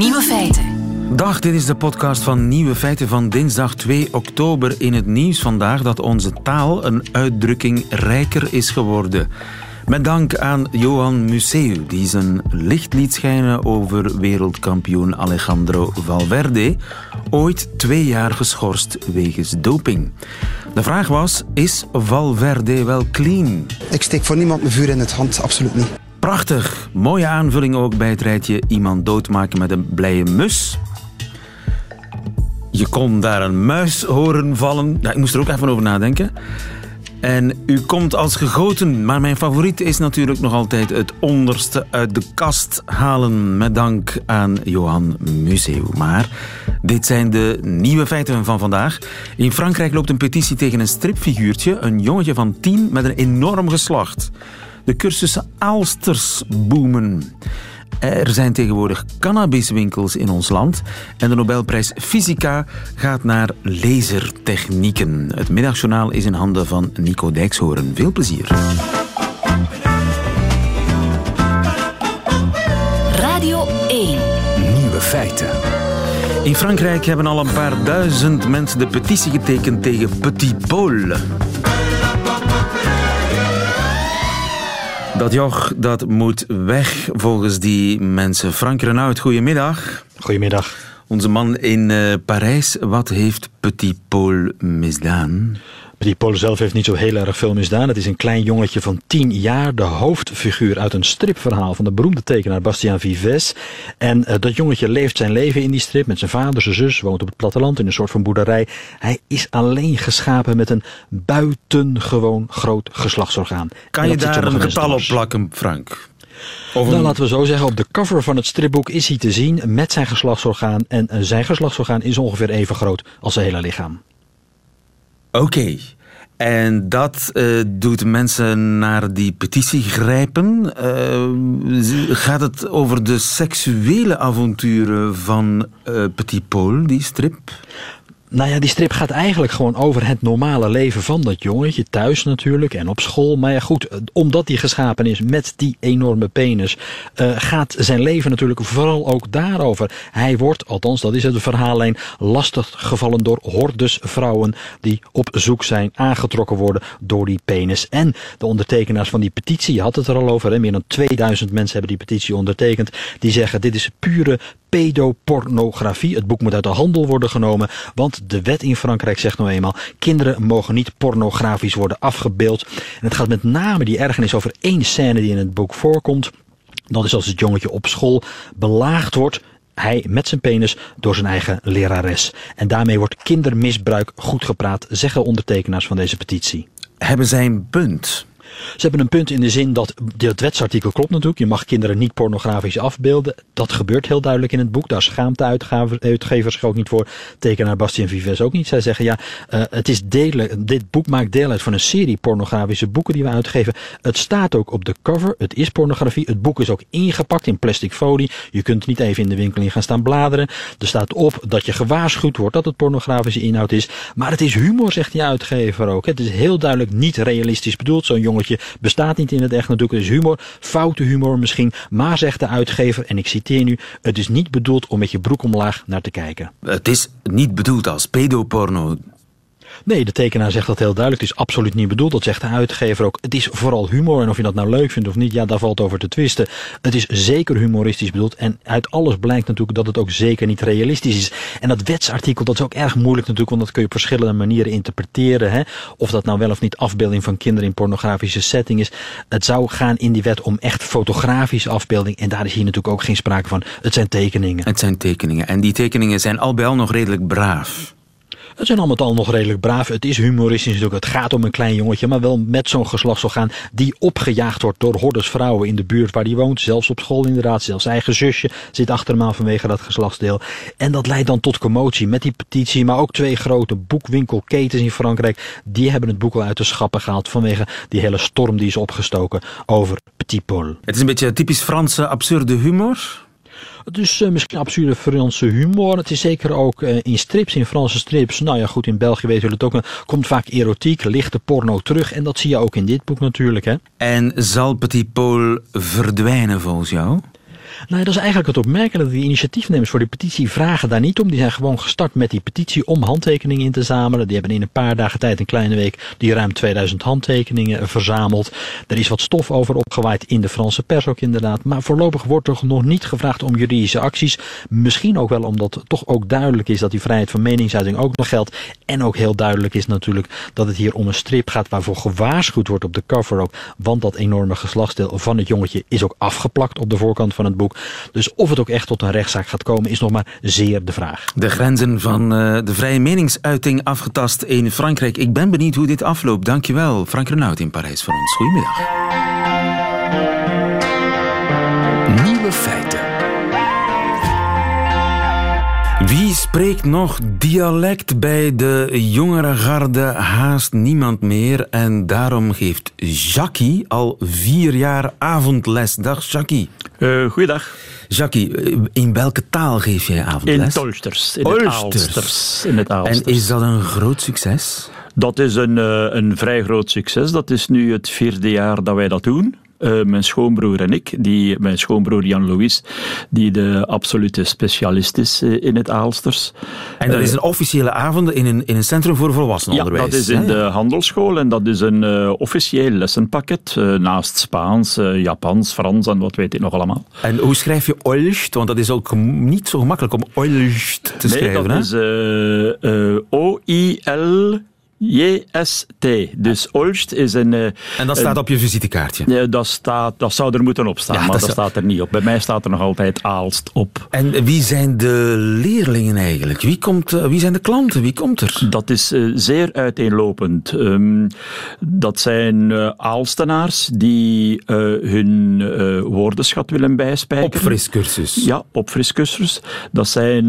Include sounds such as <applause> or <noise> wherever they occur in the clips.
Nieuwe feiten. Dag, dit is de podcast van Nieuwe Feiten van dinsdag 2 oktober. In het nieuws vandaag dat onze taal een uitdrukking rijker is geworden. Met dank aan Johan Museu, die zijn licht liet schijnen over wereldkampioen Alejandro Valverde, ooit twee jaar geschorst wegens doping. De vraag was, is Valverde wel clean? Ik steek voor niemand mijn vuur in het hand, absoluut niet. Prachtig. Mooie aanvulling ook bij het rijtje iemand doodmaken met een blije mus. Je kon daar een muis horen vallen. Ik moest er ook even over nadenken. En u komt als gegoten, maar mijn favoriet is natuurlijk nog altijd het onderste uit de kast halen. Met dank aan Johan Museu. Maar dit zijn de nieuwe feiten van vandaag. In Frankrijk loopt een petitie tegen een stripfiguurtje. Een jongetje van tien met een enorm geslacht. De cursussen Aalsters boomen. Er zijn tegenwoordig cannabiswinkels in ons land en de Nobelprijs Fysica gaat naar lasertechnieken. Het middagjournaal is in handen van Nico Dijkshoorn. Veel plezier. Radio 1. Nieuwe feiten. In Frankrijk hebben al een paar duizend mensen de petitie getekend tegen Petit Paul. Dat joch, dat moet weg volgens die mensen. Frank Renaud, goedemiddag. Goedemiddag. Onze man in uh, Parijs, wat heeft Petit Paul misdaan? Petit Paul zelf heeft niet zo heel erg veel misdaan. Het is een klein jongetje van tien jaar, de hoofdfiguur uit een stripverhaal van de beroemde tekenaar Bastien Vives. En uh, dat jongetje leeft zijn leven in die strip met zijn vader, zijn zus, woont op het platteland in een soort van boerderij. Hij is alleen geschapen met een buitengewoon groot geslachtsorgaan. Kan je daar een getal op plakken, Frank? Of nou, laten we zo zeggen, op de cover van het stripboek is hij te zien met zijn geslachtsorgaan. En uh, zijn geslachtsorgaan is ongeveer even groot als zijn hele lichaam. Oké. En dat uh, doet mensen naar die petitie grijpen. Uh, gaat het over de seksuele avonturen van uh, Petit Paul, die strip? Nou ja, die strip gaat eigenlijk gewoon over het normale leven van dat jongetje. Thuis natuurlijk en op school. Maar ja goed, omdat hij geschapen is met die enorme penis... Uh, gaat zijn leven natuurlijk vooral ook daarover. Hij wordt, althans dat is het verhaallijn... lastig gevallen door hordes vrouwen... die op zoek zijn, aangetrokken worden door die penis. En de ondertekenaars van die petitie, je had het er al over... Hè, meer dan 2000 mensen hebben die petitie ondertekend... die zeggen dit is pure pedopornografie. Het boek moet uit de handel worden genomen, want de wet in Frankrijk zegt nou eenmaal... kinderen mogen niet pornografisch worden afgebeeld. En het gaat met name die ergernis over één scène die in het boek voorkomt. Dat is als het jongetje op school belaagd wordt hij met zijn penis door zijn eigen lerares. En daarmee wordt kindermisbruik goed gepraat, zeggen ondertekenaars van deze petitie. Hebben zij een punt? Ze hebben een punt in de zin dat het wetsartikel klopt natuurlijk. Je mag kinderen niet pornografisch afbeelden. Dat gebeurt heel duidelijk in het boek. Daar schaamt de uitgevers zich ook niet voor. Tekenaar Bastien Vives ook niet. Zij zeggen ja, uh, het is delen, dit boek maakt deel uit van een serie pornografische boeken die we uitgeven. Het staat ook op de cover. Het is pornografie. Het boek is ook ingepakt in plastic folie. Je kunt niet even in de winkel in gaan staan bladeren. Er staat op dat je gewaarschuwd wordt dat het pornografische inhoud is. Maar het is humor, zegt die uitgever ook. Het is heel duidelijk niet realistisch bedoeld. Zo'n jongetje bestaat niet in het echt natuurlijk. Het is humor, foute humor misschien. Maar zegt de uitgever, en ik citeer nu... het is niet bedoeld om met je broek omlaag naar te kijken. Het is niet bedoeld als pedoporno. Nee, de tekenaar zegt dat heel duidelijk. Het is absoluut niet bedoeld. Dat zegt de uitgever ook. Het is vooral humor. En of je dat nou leuk vindt of niet, ja, daar valt over te twisten. Het is zeker humoristisch bedoeld. En uit alles blijkt natuurlijk dat het ook zeker niet realistisch is. En dat wetsartikel, dat is ook erg moeilijk natuurlijk. Want dat kun je op verschillende manieren interpreteren. Hè? Of dat nou wel of niet afbeelding van kinderen in pornografische setting is. Het zou gaan in die wet om echt fotografische afbeelding. En daar is hier natuurlijk ook geen sprake van. Het zijn tekeningen. Het zijn tekeningen. En die tekeningen zijn al bij al nog redelijk braaf. Het zijn allemaal al nog redelijk braaf. Het is humoristisch natuurlijk. Het gaat om een klein jongetje, maar wel met zo'n geslachtsorgaan die opgejaagd wordt door hordes vrouwen in de buurt waar hij woont. Zelfs op school inderdaad. Zelfs zijn eigen zusje zit achter hem aan vanwege dat geslachtsdeel. En dat leidt dan tot commotie met die petitie. Maar ook twee grote boekwinkelketens in Frankrijk. Die hebben het boek al uit de schappen gehaald vanwege die hele storm die is opgestoken over Petit Paul. Het is een beetje typisch Franse absurde humor. Het is uh, misschien absurde Franse humor. Het is zeker ook uh, in strips, in Franse strips. Nou ja, goed, in België weten we het ook. Komt vaak erotiek, lichte porno terug. En dat zie je ook in dit boek natuurlijk. Hè? En zal Petit Paul verdwijnen volgens jou? Nou, dat is eigenlijk het opmerkelijke. Die initiatiefnemers voor die petitie vragen daar niet om. Die zijn gewoon gestart met die petitie om handtekeningen in te zamelen. Die hebben in een paar dagen tijd, een kleine week, die ruim 2000 handtekeningen verzameld. Er is wat stof over opgewaaid in de Franse pers ook inderdaad. Maar voorlopig wordt er nog niet gevraagd om juridische acties. Misschien ook wel omdat toch ook duidelijk is dat die vrijheid van meningsuiting ook nog geldt. En ook heel duidelijk is natuurlijk dat het hier om een strip gaat waarvoor gewaarschuwd wordt op de cover ook. Want dat enorme geslachtsdeel van het jongetje is ook afgeplakt op de voorkant van het Dus of het ook echt tot een rechtszaak gaat komen is nog maar zeer de vraag. De grenzen van uh, de vrije meningsuiting afgetast in Frankrijk. Ik ben benieuwd hoe dit afloopt. Dankjewel, Frank Renaud in Parijs voor ons. Goedemiddag. Nieuwe feiten. Wie spreekt nog dialect bij de jongere garde? Haast niemand meer. En daarom geeft Jackie al vier jaar avondles. Dag Jackie. Uh, goeiedag. Jackie, in welke taal geef jij avondles? In Tolsters. In het Aalsters. In het Aalsters. En is dat een groot succes? Dat is een, uh, een vrij groot succes. Dat is nu het vierde jaar dat wij dat doen. Uh, mijn schoonbroer en ik, die, mijn schoonbroer Jan-Louis, die de absolute specialist is uh, in het Aalsters. En dat is een officiële avond in een, in een centrum voor volwassenenonderwijs? Ja, dat is in de handelschool en dat is een officieel lessenpakket, naast Spaans, Japans, Frans en wat weet ik nog allemaal. En hoe schrijf je Olst? Want dat is ook niet zo gemakkelijk om Olst te nee, schrijven. dat is O-I-L... JST. Dus Olst is een... Uh, en dat staat op je visitekaartje? Dat, staat, dat zou er moeten op staan, ja, maar dat, dat staat er niet op. Bij mij staat er nog altijd Aalst op. En wie zijn de leerlingen eigenlijk? Wie, komt, uh, wie zijn de klanten? Wie komt er? Dat is uh, zeer uiteenlopend. Um, dat zijn Aalstenaars die hun woordenschat willen bijspijken. Opfriscursus? Ja, opfriscursus. Dat zijn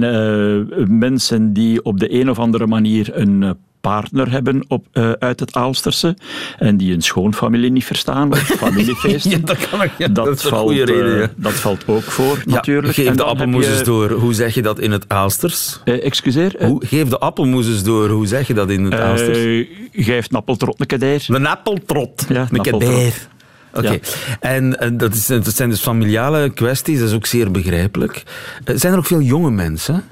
mensen die op de een of andere manier een partner hebben op, uh, uit het Aalsterse en die een schoonfamilie niet verstaan, of <laughs> familiefeesten. ja, dat kan ik, ja, dat, dat is valt, goede reden. Ja. Uh, dat valt ook voor, ja, natuurlijk. Geef de appelmoezes je... door. Hoe zeg je dat in het Aalsters? Uh, excuseer? Hoe, geef de appelmoezes door. Hoe zeg je dat in het Aalsters? Geef een appeltrot een kedeer. Een appeltrot. Ja, een. Oké. Okay. Ja. En, en dat, is, dat, zijn dus familiale kwesties, dat is ook zeer begrijpelijk. Uh, zijn er ook veel jonge mensen?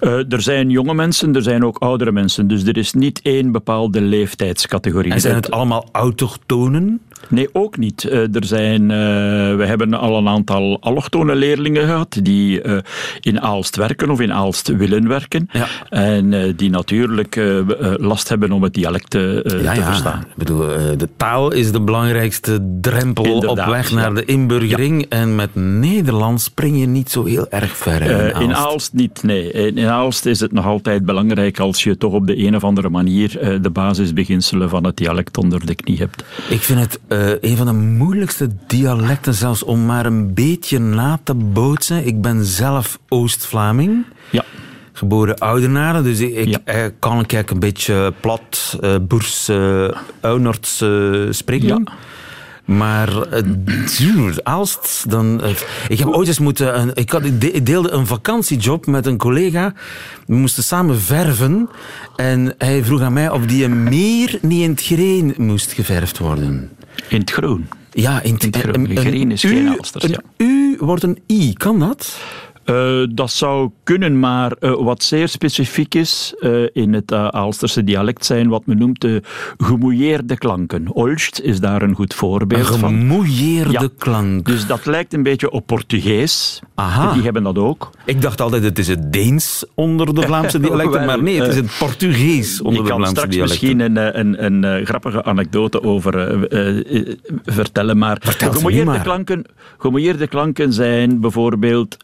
Uh, er zijn jonge mensen, er zijn ook oudere mensen. Dus er is niet één bepaalde leeftijdscategorie. En zijn het allemaal autochtonen? Nee, ook niet. Uh, er zijn, uh, we hebben al een aantal allochtone leerlingen gehad die uh, in Aalst werken of in Aalst willen werken. Ja. En die natuurlijk last hebben om het dialect te ja. verstaan. Ik bedoel, de taal is de belangrijkste drempel Inderdaad, op weg naar de inburgering. En met Nederlands spring je niet zo heel erg ver. In Aalst, in Aalst niet, nee. In Aalst is het nog altijd belangrijk als je toch op de een of andere manier de basisbeginselen van het dialect onder de knie hebt. Ik vind het uh, een van de moeilijkste dialecten zelfs om maar een beetje na te bootsen. Ik ben zelf Oost-Vlaming. Ja. Geboren Oudenaarde, dus ik, ik ja. kan ik een beetje plat, uh, boers, uh, Oudenaards spreken. Ja. Maar uh, Aalst, dan. Uh, ik heb ooit eens moeten. Uh, ik, had, ik deelde een vakantiejob met een collega. We moesten samen verven. En hij vroeg aan mij of die meer niet in het green moest geverfd worden. In het groen. Ja, in het, in het groen. Een, green is geen Aalsters. Een ja. U wordt een I, kan dat? Uh, dat zou kunnen, maar uh, wat zeer specifiek is uh, in het Aalsterse dialect zijn wat men noemt de gemouilleerde klanken. Olst is daar een goed voorbeeld een van. gemouilleerde ja. klank. Dus dat lijkt een beetje op Portugees. Aha. Die hebben dat ook. Ik dacht altijd het is het Deens onder de Vlaamse dialecten, <laughs> maar nee, het is het Portugees onder de Vlaamse dialecten. Ik kan straks misschien een, een, een, grappige anekdote over vertellen, maar Vertel gemouilleerde maar. klanken, gemouilleerde klanken zijn bijvoorbeeld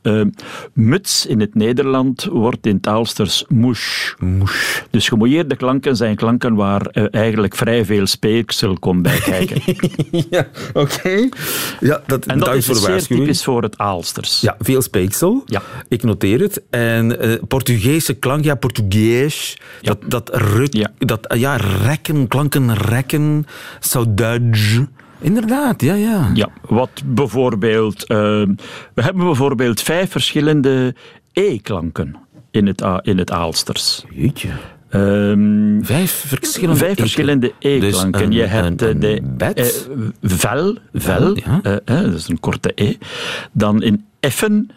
muts in het Nederland wordt in taalsters moes. Moes. Dus gemouilleerde klanken zijn klanken waar uh, eigenlijk vrij veel speeksel komt bij <laughs> kijken. ja, oké. Okay. Ja, dat, en dat is voor zeer typisch voor het Aalsters. Ja, veel speeksel. Ja. Ik noteer het. En uh, Portugese klank, ja, Portugees. Ja. Dat, dat, ruk, ja. dat ja, rekken, klanken rekken, saudade. Inderdaad, ja, ja. Ja, wat bijvoorbeeld... Uh, we hebben bijvoorbeeld vijf verschillende E-klanken in het, in het Aalsters. Jeetje. Um, vijf verschillende Vijf verschillende E-klanken. Dus je hebt een, de bed. Eh, vel, vel, ja. uh, dat is een korte E. Dan in effen,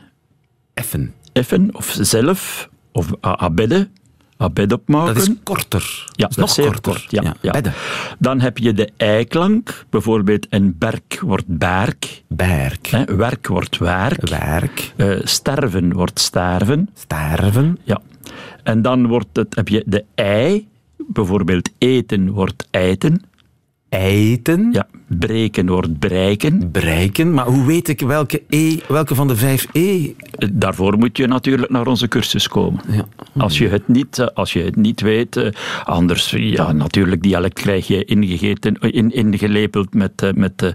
Effen. effen of zelf, of a- abedde, abed opmaken. Dat is korter. Ja, is nog korter. kort, ja, ja. Bedden. Dan heb je de eiklank, bijvoorbeeld een berk wordt berk, Berk. werk wordt werk, Werk. eh, sterven wordt sterven. Sterven. Ja. En dan wordt het, heb je de ei, bijvoorbeeld eten wordt eiten, Eiten. ja, breken wordt bereiken. Bereiken. Maar hoe weet ik welke, e, welke van de vijf E? Daarvoor moet je natuurlijk naar onze cursus komen. Ja. Als, je het niet, eh, als je het niet weet, eh, anders, ja, natuurlijk, dialect krijg je ingegeten, in, ingelepeld met, eh, met,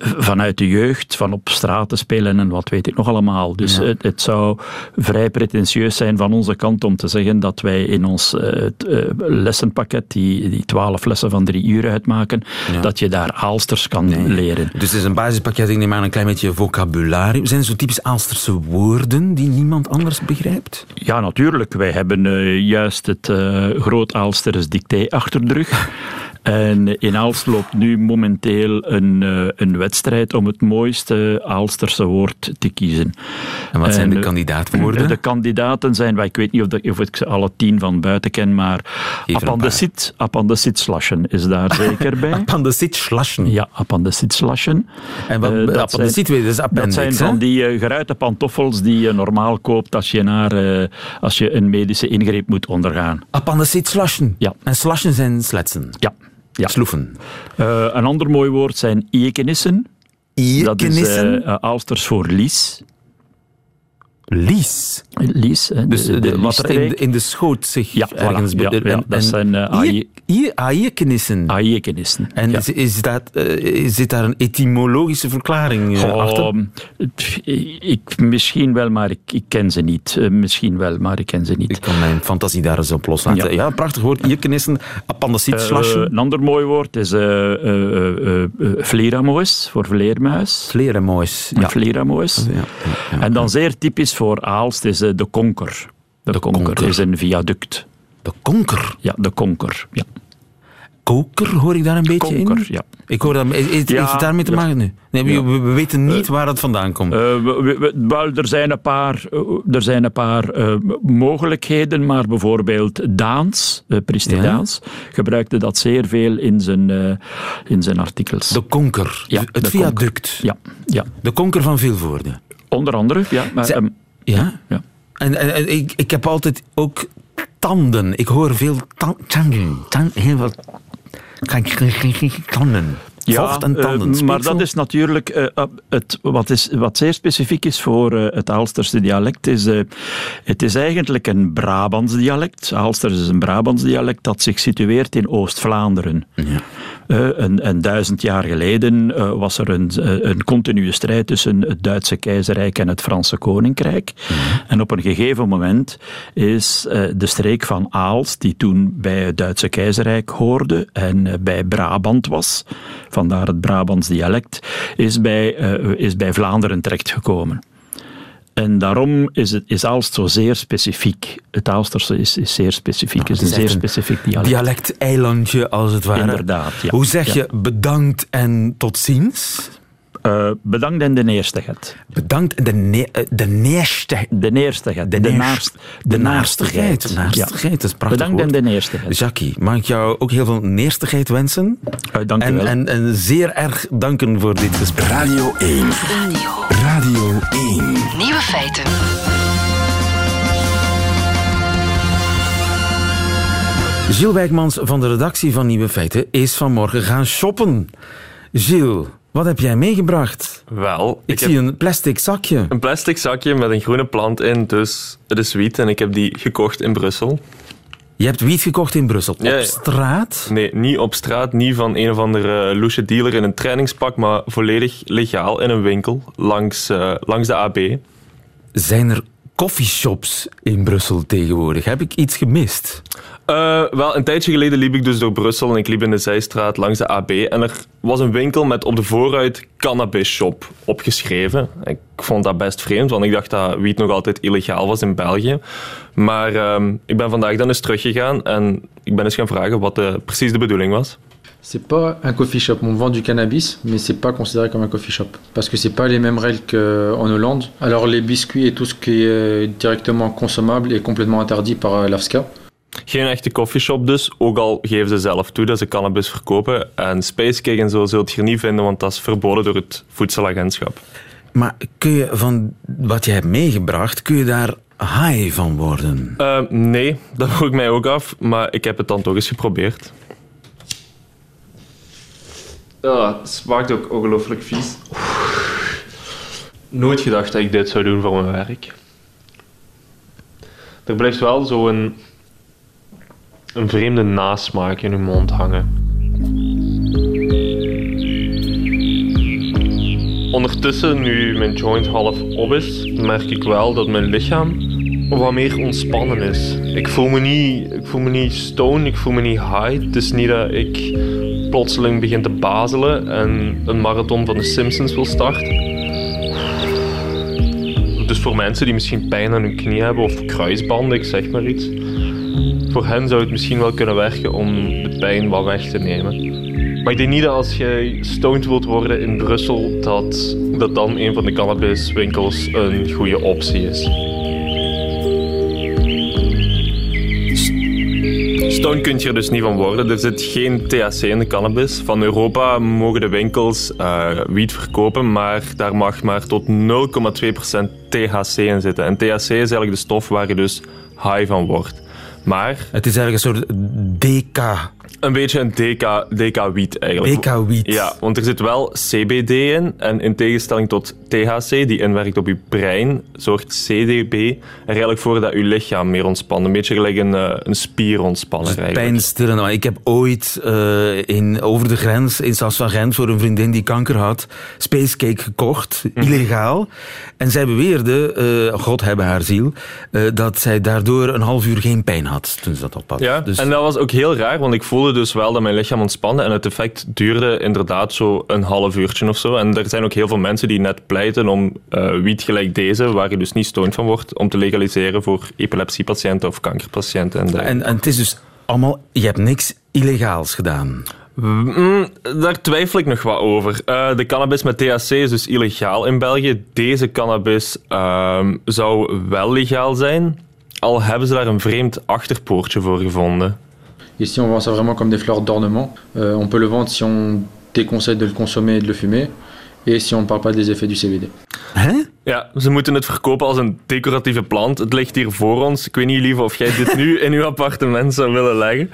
vanuit de jeugd, van op straat te spelen en wat weet ik nog allemaal. Dus het, het zou vrij pretentieus zijn van onze kant om te zeggen dat wij in ons lessenpakket, die, die twaalf lessen van drie uur uitmaken, dat je daar Aalsters kan leren. Dus het is een basispakket, ik neem aan een klein beetje vocabulaire. Zijn er zo typisch Aalsterse woorden die niemand anders begrijpt? Ja, natuurlijk. Wij hebben eh, juist het eh Groot Aalsters dicté achter de rug. En in Aalst loopt nu momenteel een, eh, een wedstrijd om het mooiste Aalsterse woord te kiezen. En wat zijn En, de eh, kandidaatwoorden? De kandidaten zijn, ik weet niet of, of ik ze alle tien van buiten ken, maar appendicit, appendicitslashen is daar <laughs> zeker bij. Appendicitslashen. Ja, appendicitslashen. En wat, Eh, dat appendicit, zijn- is appendix, dat zijn van die geruite pantoffels die je normaal koopt als je, naar, als je een medische ingreep moet ondergaan. Appendicitslashen. Ja. En slashen zijn sletsen. Ja. Ja. Sloeven. Eh, een ander mooi woord zijn iekenissen. Dat is eh, Aalsters voor lies. Lies. Lies, hè, Dus de, de, de wat er in, de- liesstreek. in de schoot zich Ja, ergens... voilà. Ja, dat zijn, eh, Iekenissen. En ja. is, is dat, eh, zit daar een etymologische verklaring eh, achter? Oh, ik, misschien wel, maar ik, ik ken ze niet. Eh, misschien wel, maar ik ken ze niet. Ik kan mijn fantasie daar eens op loslaten. Ja, Ja. prachtig woord. Iekenissen, appendicitslashen. Eh, een ander mooi woord is vleeramoes, voor vleermuis. Vlerenmois. Ja. En dan zeer typisch voor Aalst is de konker. De, konker, konker. is een viaduct. De konker. Ja, de konker. Ja. Koker hoor ik daar een beetje in? Ja. Ik hoor dat, is, is, Ja, heeft het daarmee te ja. maken nu? Nee, we, weten niet waar het vandaan komt. Eh, we- we- we- wel, er zijn een paar, eh, er zijn een paar eh, mogelijkheden, maar bijvoorbeeld Daans, uh. Daans, gebruikte dat zeer veel in zijn, eh, in zijn artikels. de konker. Ja, het viaduct. ja, ja, De konker van Vilvoorde. onder andere. Ja, maar, Zij- ehm, Ja? ja. En, en, en ik, ik heb altijd ook tanden. Ik hoor veel tan- tanden. Tan- heel veel tanden. Vocht en eh, tanden. maar Speeksel? dat is natuurlijk eh, eh, het, wat, is, wat zeer specifiek is voor eh, het Aalsterse dialect. Is, eh, het is eigenlijk een Brabants dialect. Aalsters is een Brabants dialect dat zich situeert in Oost-Vlaanderen. Eh, een, een duizend jaar geleden eh, was er een, eh, een continue strijd tussen het Duitse keizerrijk en het Franse koninkrijk. En op een gegeven moment is eh, de streek van Aalst, die toen bij het Duitse keizerrijk hoorde en eh, bij Brabant was, vandaar het Brabants dialect, is bij, eh, is bij Vlaanderen terechtgekomen. En daarom is, het, is Aalst zo zeer specifiek. Het Aalsterse is, is zeer specifiek, is het een is echt zeer een specifiek dialect. Dialect-eilandje, als het ware. Inderdaad, ja. Hoe zeg Ja. je bedankt en tot ziens? Eh, bedankt en de eerste het. Bedankt de, ne eh, de neerste... De eerste het. De, De, neerst- naast, de naastigheid. Ja. Naastigheid, dat is een prachtig Bedankt woord. en de eerste het. Jackie, mag ik jou ook heel veel neerstigheid wensen? Eh, dank u En, wel. en, en zeer erg danken voor dit gesprek. Radio 1. Radio. Radio 1. Nieuwe feiten. Gilles Wijkmans van de redactie van Nieuwe Feiten is vanmorgen gaan shoppen. Gilles, wat heb jij meegebracht? Wel, Ik, ik, zie heb een plastic zakje. een plastic zakje met een groene plant in, dus het is wiet en ik heb die gekocht in Brussel. Je hebt wiet gekocht in Brussel. Ja, Op straat? Nee, niet op straat, niet van een of andere loesje dealer in een trainingspak, maar volledig legaal in een winkel langs, eh, langs de AB. Zijn er coffeeshops in Brussel tegenwoordig? Heb ik iets gemist? Eh, wel, een tijdje geleden liep ik dus door Brussel en ik liep in de zijstraat langs de AB. En er was een winkel met op de vooruit cannabis shop opgeschreven. Ik vond dat best vreemd, want ik dacht dat wiet nog altijd illegaal was in België. Maar ehm, ik ben vandaag dan eens teruggegaan en ik ben eens gaan vragen wat de, precies de bedoeling was c'est pas un coffee shop. On vend du cannabis, mais c'est pas considéré comme un coffee shop parce que c'est pas les mêmes règles qu'en Hollande. Alors les biscuits et tout ce qui est euh, directement consommable est complètement interdit par euh, l'AFSCA. Geen echte coffeeshop dus, ook al geven ze zelf toe dat ze cannabis verkopen. En Spacekick en zo zult je hier niet vinden, want dat is verboden door het voedselagentschap. Maar kun je van wat je hebt meegebracht, kun je daar high van worden? Uh, nee, dat vroeg ik mij ook af, maar ik heb het dan toch eens geprobeerd. Ja, het smaakt ook ongelooflijk vies. Nooit gedacht dat ik dit zou doen voor mijn werk. Er blijft wel zo'n een vreemde nasmaak in mijn mond hangen. Ondertussen, nu mijn joint half op is, merk ik wel dat mijn lichaam wat meer ontspannen is. Ik voel me niet, ik voel me niet stoned, ik voel me niet high. Het is niet dat ik plotseling begint te bazelen en een marathon van de Simpsons wil starten. Dus voor mensen die misschien pijn aan hun knie hebben of kruisbanden, ik zeg maar iets. Voor hen zou het misschien wel kunnen werken om de pijn wat weg te nemen. Maar ik denk niet dat als je stoned wilt worden in Brussel, dat, dat dan een van de cannabiswinkels een goede optie is. kun je er dus niet van worden. Er zit geen THC in de cannabis. Van Europa mogen de winkels uh, wiet verkopen, maar daar mag maar tot 0,2% THC in zitten. En THC is eigenlijk de stof waar je dus high van wordt. Maar... Het is eigenlijk een soort DK een beetje een DK, DK eigenlijk. DK-wiet. Ja, want er zit wel CBD in. En in tegenstelling tot THC, die inwerkt op je brein, zorgt CDB er eigenlijk voor dat je lichaam meer ontspant. Een beetje gelijk een, eh, een spier ontspannen. Dus. Nou, ik heb ooit eh, in, over de grens, in Sas van Gent, voor een vriendin die kanker had, spacecake gekocht, mhm. illegaal. En zij beweerde, uh, God hebben haar ziel, dat zij daardoor een half uur geen pijn had toen ze dat op had. Ja, dus en dat was ook heel raar, want ik voelde dus wel dat mijn lichaam ontspande en het effect duurde inderdaad zo een half uurtje of zo. En er zijn ook heel veel mensen die net pleiten om uh, wiet gelijk deze, waar je dus niet stoond van wordt, om te legaliseren voor epilepsiepatiënten of kankerpatiënten. En, en, en het is dus allemaal, je hebt niks illegaals gedaan. Mm, daar twijfel ik nog wat over. Eh, de cannabis met THC is dus illegaal in België. Deze cannabis ehm, zou wel legaal zijn, al hebben ze daar een vreemd achterpoortje voor gevonden. Et si on vend ça vraiment comme des fleurs d'ornement, euh, on peut le vendre si on déconseille de le consommer et de le fumer. Et si on ne parle pas des effets du CBD. Hè? Hein? Ja, ze moeten het verkopen als een decoratieve plant. Het ligt hier voor ons. Ik weet niet, lief, of jij dit nu in uw appartement zou willen leggen.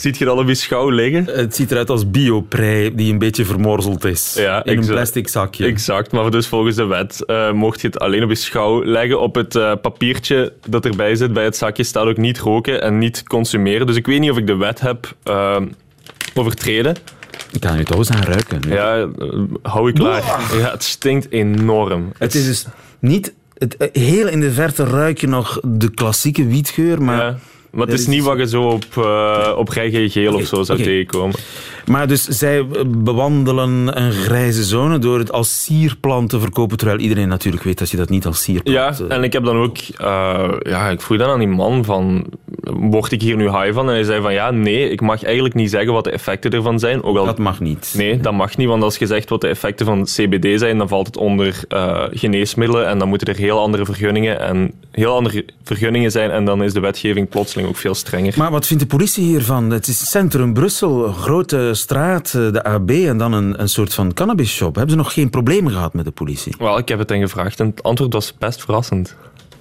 Ziet je al op je schouw liggen? Het ziet eruit als bioprei die een beetje vermorzeld is. Ja, in een plastic zakje. Exact, maar dus volgens de wet eh, mocht je het alleen op je schouw leggen. Op het eh, papiertje dat erbij zit bij het zakje staat ook niet roken en niet consumeren. Dus ik weet niet of ik de wet heb uh, overtreden. Ik kan nu toch eens aan ruiken. Ja, hou ik klaar. Ja, het stinkt enorm. Het is dus niet... Het, heel in de verte ruik je nog de klassieke wietgeur, maar... Maar het is, niet wat je zo op, uh, op RijGG of zo zou tegenkomen. Maar dus zij eh, bewandelen een grijze zone door het als sierplant te verkopen, terwijl iedereen natuurlijk weet dat je dat niet als sierplant... Ja, eh, en ik heb dan ook... Eh, ja, ik vroeg dan aan die man van, word ik hier nu high van? En hij zei van, ja, nee, ik mag eigenlijk niet zeggen wat de effecten ervan zijn. Ook al... Dat mag niet. Nee, dat mag niet, want als je zegt wat de effecten van CBD zijn, dan valt het onder geneesmiddelen en dan moeten er heel andere vergunningen en heel andere vergunningen zijn en dan is de wetgeving plotseling ook veel strenger. Maar wat vindt de politie hiervan? Het is centrum Brussel, grote straat, eh, de AB en dan een, een soort van cannabisshop. Hebben ze nog geen problemen gehad met de politie? Wel, ik heb het hen gevraagd en het antwoord was best verrassend.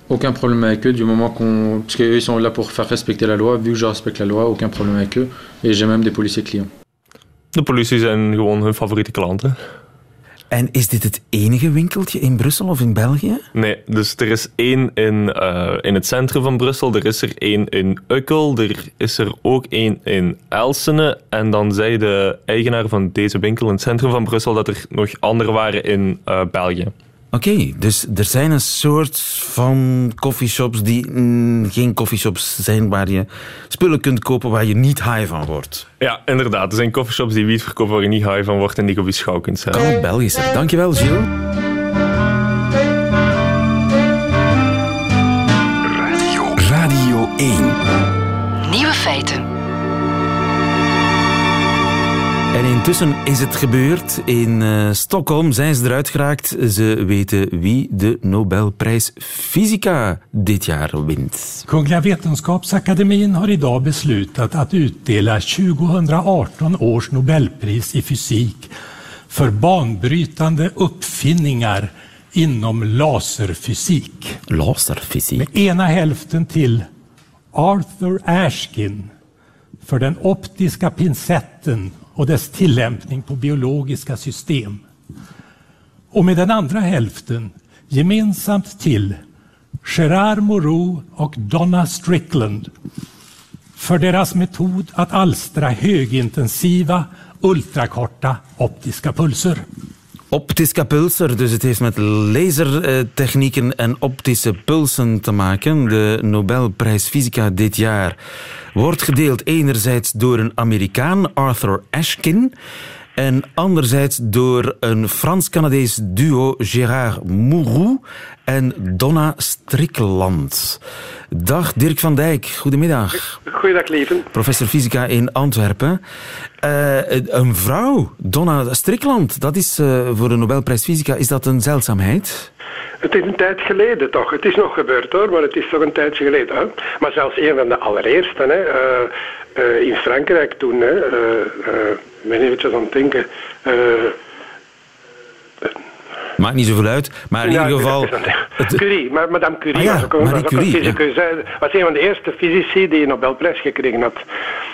Aucun problème avec eux du moment qu'on. Parce qu'ils sont là pour faire respecter la loi. Vu que je respecte la loi, aucun problème avec eux. Et j'ai même des policiers clients. De politie zijn gewoon hun favoriete klanten. En is dit het enige winkeltje in Brussel of in België? Nee, dus er is één in, eh, in het centrum van Brussel, er is er één in Ukkel, er is er ook één in Elsene. En dan zei de eigenaar van deze winkel in het centrum van Brussel dat er nog andere waren in eh, België. Oké, dus er zijn een soort van coffeeshops die mm, geen coffeeshops zijn waar je spullen kunt kopen waar je niet high van wordt. Ja, inderdaad. Er zijn coffeeshops die wiet verkopen waar je niet high van wordt en die op je schouw kunt zetten. Kan oh, Dankjewel, Gilles. Radio, Radio 1 Nieuwe feiten intussen is het gebeurd. In uh, Stockholm zijn ze eruit geraakt. Ze weten wie de Nobelprijs Fysica dit jaar wint. Kungliga Vetenskapsakademien har idag beslutat att utdela 2018 års Nobelpris i fysik för banbrytande uppfinningar inom laserfysik. Laserfysik? Med ena hälften till Arthur Ashkin för den optiska pincetten och dess tillämpning på biologiska system. Och med den andra hälften gemensamt till Gerard Moreau och Donna Strickland för deras metod att alstra högintensiva ultrakorta optiska pulser. Optische pulser, dus het heeft met lasertechnieken en optische pulsen te maken. De Nobelprijs Fysica dit jaar wordt gedeeld enerzijds door een Amerikaan, Arthur Ashkin, en anderzijds door een Frans-Canadees duo, Gérard Mourou en Donna Strickland. Dag Dirk van Dijk, goedemiddag. Goeiedag, leven. Professor fysica in Antwerpen. Uh, een vrouw, Donna Strickland, dat is uh, voor de Nobelprijs Fysica, is dat een zeldzaamheid? Het is een tijd geleden toch. Het is nog gebeurd hoor, maar het is toch een tijdje geleden. Hè? Maar zelfs een van de allereerste. Hè? Uh, in Frankrijk toen. Hè? Ik ben eventjes aan het denken. Maakt niet zoveel uit, maar in ieder geval... Het... <laughs> Curie, maar Madame Curie ah, ja, was, ook, Marie Curie, een fysicus. Ja. was een van de eerste fysici die een Nobelprijs gekregen had.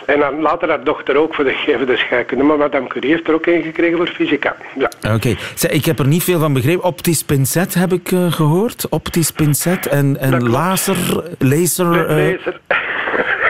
En dan later haar dochter ook voor de <laughs> gevende scheikunde. Maar Madame Curie heeft er ook een gekregen voor fysica. Ja. Oké. Okay. Ik heb er niet veel van begrepen. Optisch pincet heb ik uh, gehoord. Optisch pincet en, en laser... Laser... Uh... laser.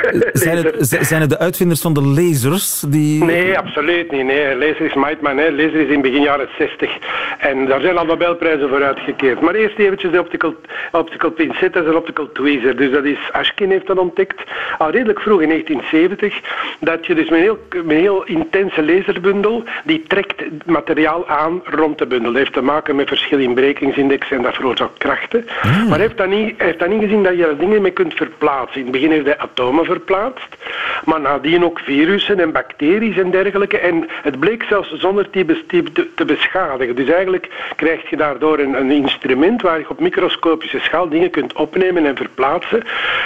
<laughs> zijn, het, zijn het de uitvinders van de lasers? Die... Nee, absoluut niet. Nee. Laser is. Hè. Laser is in begin jaren 60. En daar zijn al Nobelprijzen voor uitgekeerd. Maar eerst eventjes de optical, optical pincet, dat is een optical tweezer. Dus dat is, Ashkin heeft dat ontdekt, al redelijk vroeg in 1970, dat je dus met een heel, met een heel intense laserbundel, die trekt materiaal aan rond de bundel. Dat heeft te maken met verschil in brekingsindex en dat veroorzaakt krachten. Maar hij heeft, dan niet, heeft dan niet gezien dat je er dingen mee kunt verplaatsen. In het begin heeft hij atomen verplaatst, maar nadien ook virussen en bacteriën en dergelijke. En het bleek zelfs zonder die te, te beschadigen. Dus eigenlijk krijg je daardoor een, een, instrument waar je op microscopische schaal dingen kunt opnemen en verplaatsen,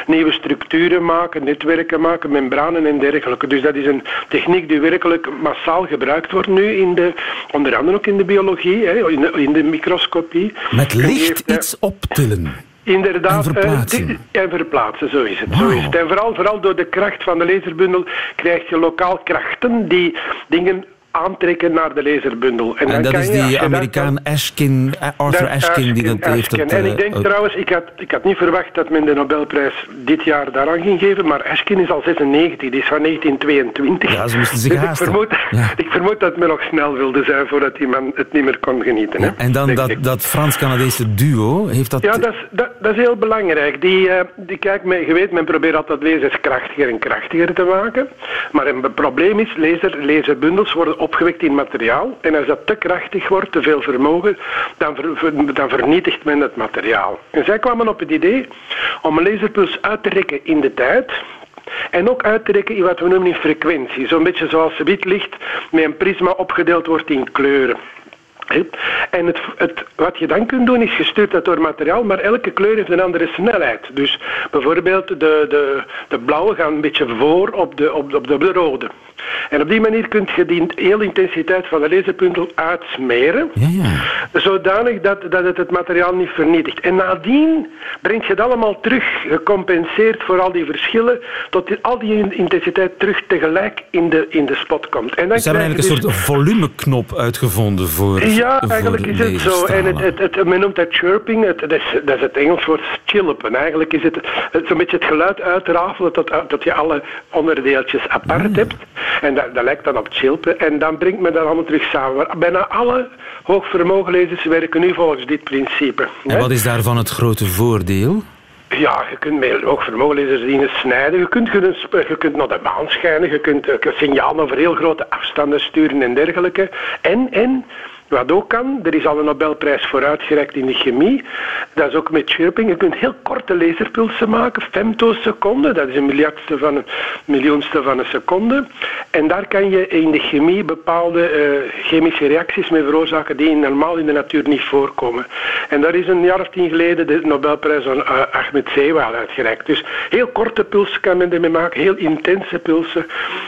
nieuwe structuren maken, netwerken maken, membranen en dergelijke. Dus dat is een techniek die werkelijk massaal gebruikt wordt nu, in de, onder andere ook in de biologie, hè, in, de, in de microscopie. Met licht iets optillen. Inderdaad, en verplaatsen. Uh, en verplaatsen, zo is het. Zo is het. En vooral, vooral door de kracht van de laserbundel krijg je lokaal krachten die dingen aantrekken naar de laserbundel. En, en dat is die Amerikaan Ashkin, Arthur Ashkin, die dat heeft. Het, en ik denk uh, trouwens, ik had, ik had niet verwacht dat men de Nobelprijs dit jaar daaraan ging geven, maar Ashkin is al 96, die is van 1922. Ja, ze moesten zich dus haasten. Ik vermoed, ja. <laughs> ik vermoed dat men nog snel wilde zijn voordat die man het niet meer kon genieten. Ja, en dan dat, dat Frans-Canadese duo, heeft dat... Ja, dat is, dat, dat is heel belangrijk. Die, uh, die kijk, men, je weet, men probeert altijd lasers krachtiger en krachtiger te maken, maar een probleem is, laser, laserbundels worden opgewekt in materiaal. En als dat te krachtig wordt, te veel vermogen, dan, dan vernietigt men het materiaal. En zij kwamen op het idee om een laserpuls uit te rekken in de tijd. En ook uit te rekken in wat we noemen in frequentie. Zo'n beetje zoals wit licht met een prisma opgedeeld wordt in kleuren. En het, het, wat je dan kunt doen is gestuurd dat door materiaal, maar elke kleur heeft een andere snelheid. Dus bijvoorbeeld de, de, de blauwe gaan een beetje voor op, de, op de rode. En op die manier kun je die hele intensiteit van de laserpuntel uitsmeren, ja, ja. zodanig dat, dat het het materiaal niet vernietigt. En nadien brengt je het allemaal terug, gecompenseerd voor al die verschillen, tot die, al die intensiteit terug tegelijk in de, in de spot komt. En dan Ze hebben eigenlijk een dus... soort volumeknop uitgevonden voor Ja, eigenlijk is het zo. En het, het, het, men noemt dat chirping, het, dat, is, dat is het Engels woord chilpen. Eigenlijk is het, het zo'n beetje het geluid uitrafelen tot, tot je alle onderdeeltjes apart Ah. hebt. En dat, dat lijkt dan op chilpen. En dan brengt men dat allemaal terug samen. Maar bijna alle hoogvermogenlezers werken nu volgens dit principe. En wat is daarvan het grote voordeel? Ja, je kunt met hoogvermogenlezers dingen snijden. Je kunt, je kunt naar de maan schijnen. Je kunt uh, signalen over heel grote afstanden sturen en dergelijke. En, en Wat ook kan, er is al een Nobelprijs voor uitgereikt in de chemie. Dat is ook met chirping. Je kunt heel korte laserpulsen maken, femtoseconden. Dat is een miljardste van een miljoenste van een seconde. En daar kan je in de chemie bepaalde uh, chemische reacties mee veroorzaken die normaal in de natuur niet voorkomen. En daar is een jaar of tien geleden de Nobelprijs aan uh, Ahmed Zeewal uitgereikt. Dus heel korte pulsen kan men ermee maken, heel intense pulsen.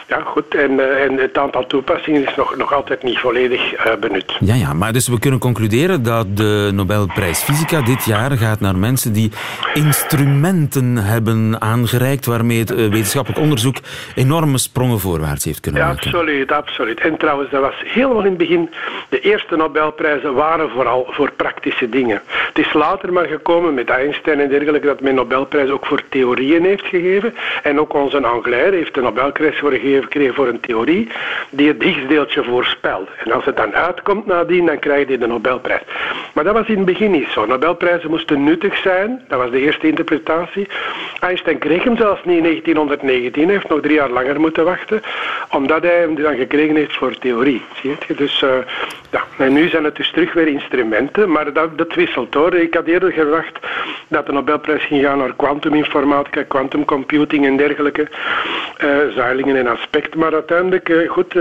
Ja, goed. En, uh, en het aantal toepassingen is nog, nog altijd niet volledig benut. Ja, maar dus we kunnen concluderen dat de Nobelprijs Fysica dit jaar gaat naar mensen die instrumenten hebben aangereikt waarmee het wetenschappelijk onderzoek enorme sprongen voorwaarts heeft kunnen ja, maken. Absoluut, absoluut. En trouwens, dat was helemaal in het begin, de eerste Nobelprijzen waren vooral voor praktische dingen. Het is later maar gekomen met Einstein en dergelijke dat men Nobelprijs ook voor theorieën heeft gegeven. En ook onze Anglaire heeft de Nobelprijs gekregen voor een theorie die het Higgsdeeltje voorspelt. En als het dan uitkomt dan krijg je de Nobelprijs. Maar dat was in het begin niet zo. Nobelprijzen moesten nuttig zijn. Dat was de eerste interpretatie. Einstein kreeg hem zelfs niet in 1919. Hij heeft nog drie jaar langer moeten wachten. Omdat hij hem dan gekregen heeft voor theorie. Zie je? Dus uh, ja. En nu zijn het dus terug weer instrumenten. Maar dat, dat wisselt hoor. Ik had eerder gedacht dat de Nobelprijs ging gaan naar kwantuminformatica, quantumcomputing en dergelijke. Uh, zuilingen en aspect. Maar uiteindelijk, uh, goed,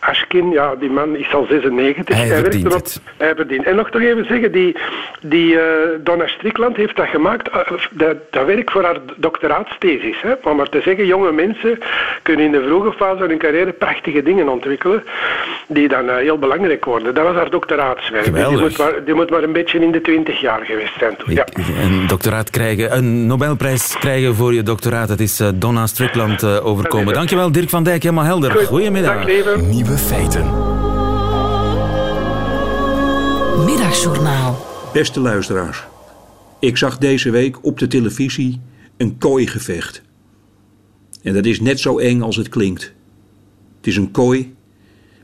Ashkin, ja, die man is al 96. Hij, hij verdient het. Hij verdient. En nog toch even zeggen, die, die Donna Strickland heeft dat gemaakt. dat, dat werk voor haar doctoraatsthesis. Hè. Om maar te zeggen, jonge mensen kunnen in de vroege fase van hun carrière prachtige dingen ontwikkelen. Die dan heel belangrijk worden. Dat was haar doctoraatswerk. Die moet, maar, die moet maar een beetje in de twintig jaar geweest zijn. Toen. Ja. Een doctoraat krijgen, een Nobelprijs krijgen voor je doctoraat, dat is Donna Strickland overkomen. Dankjewel Dirk van Dijk, helemaal helder. Goedemiddag. Dag, Nieuwe feiten. Beste luisteraars. Ik zag deze week op de televisie een kooigevecht. En dat is net zo eng als het klinkt. Het is een kooi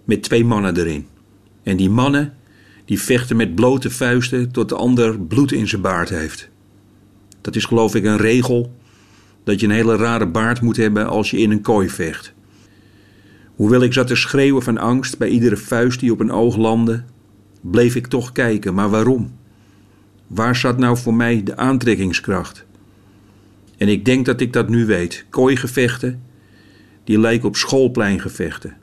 met twee mannen erin. En die mannen die vechten met blote vuisten tot de ander bloed in zijn baard heeft. Dat is geloof ik een regel dat je een hele rare baard moet hebben als je in een kooi vecht. Hoewel ik zat te schreeuwen van angst bij iedere vuist die op een oog landde, bleef ik toch kijken. Maar waarom? Waar zat nou voor mij de aantrekkingskracht? En ik denk dat ik dat nu weet. Kooigevechten, die lijken op schoolpleingevechten.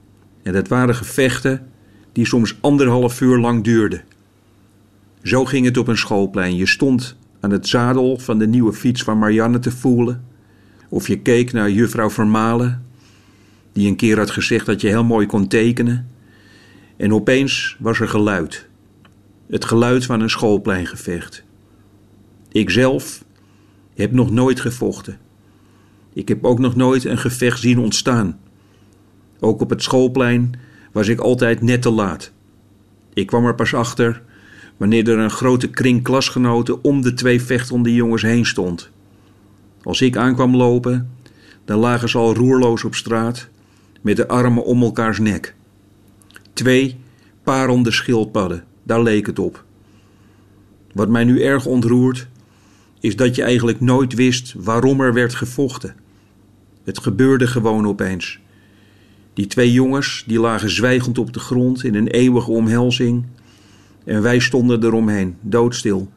En dat waren gevechten die soms anderhalf uur lang duurden. Zo ging het op een schoolplein. Je stond aan het zadel van de nieuwe fiets van Marianne te voelen. Of je keek naar juffrouw Vermalen, die een keer had gezegd dat je heel mooi kon tekenen. En opeens was er geluid. Het geluid van een schoolpleingevecht. Ikzelf heb nog nooit gevochten. Ik heb ook nog nooit een gevecht zien ontstaan. Ook op het schoolplein was ik altijd net te laat. Ik kwam er pas achter wanneer er een grote kring klasgenoten om de twee vechtende jongens heen stond. Als ik aankwam lopen, dan lagen ze al roerloos op straat met de armen om elkaars nek. Twee parende schildpadden, daar leek het op. Wat mij nu erg ontroert, is dat je eigenlijk nooit wist waarom er werd gevochten. Het gebeurde gewoon opeens. Die twee jongens die lagen zwijgend op de grond in een eeuwige omhelzing en wij stonden eromheen, doodstil.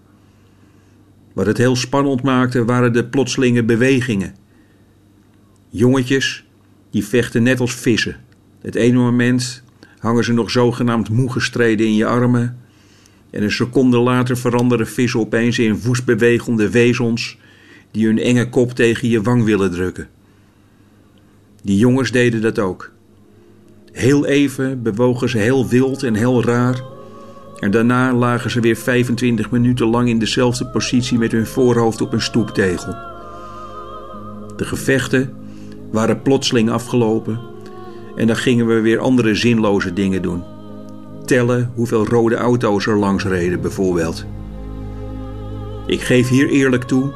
Wat het heel spannend maakte waren de plotselinge bewegingen. Jongetjes die vechten net als vissen. Het ene moment hangen ze nog zogenaamd moe gestreden in je armen en een seconde later veranderen vissen opeens in woestbewegende wezens die hun enge kop tegen je wang willen drukken. Die jongens deden dat ook. Heel even bewogen ze heel wild en heel raar. En daarna lagen ze weer 25 minuten lang in dezelfde positie met hun voorhoofd op een stoeptegel. De gevechten waren plotseling afgelopen en dan gingen we weer andere zinloze dingen doen. Tellen hoeveel rode auto's er langs reden, bijvoorbeeld. Ik geef hier eerlijk toe: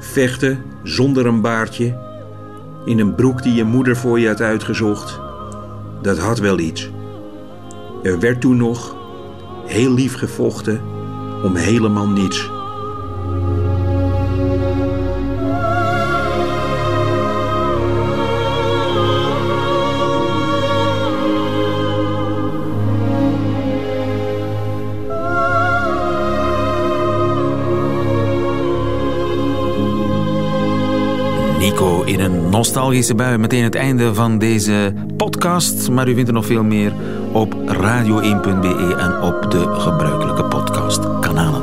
vechten zonder een baardje, in een broek die je moeder voor je had uitgezocht dat had wel iets. Er werd toen nog heel lief gevochten om helemaal niets. In een nostalgische bui meteen het einde van deze podcast. Maar u vindt er nog veel meer op radio1.be en op de gebruikelijke podcastkanalen.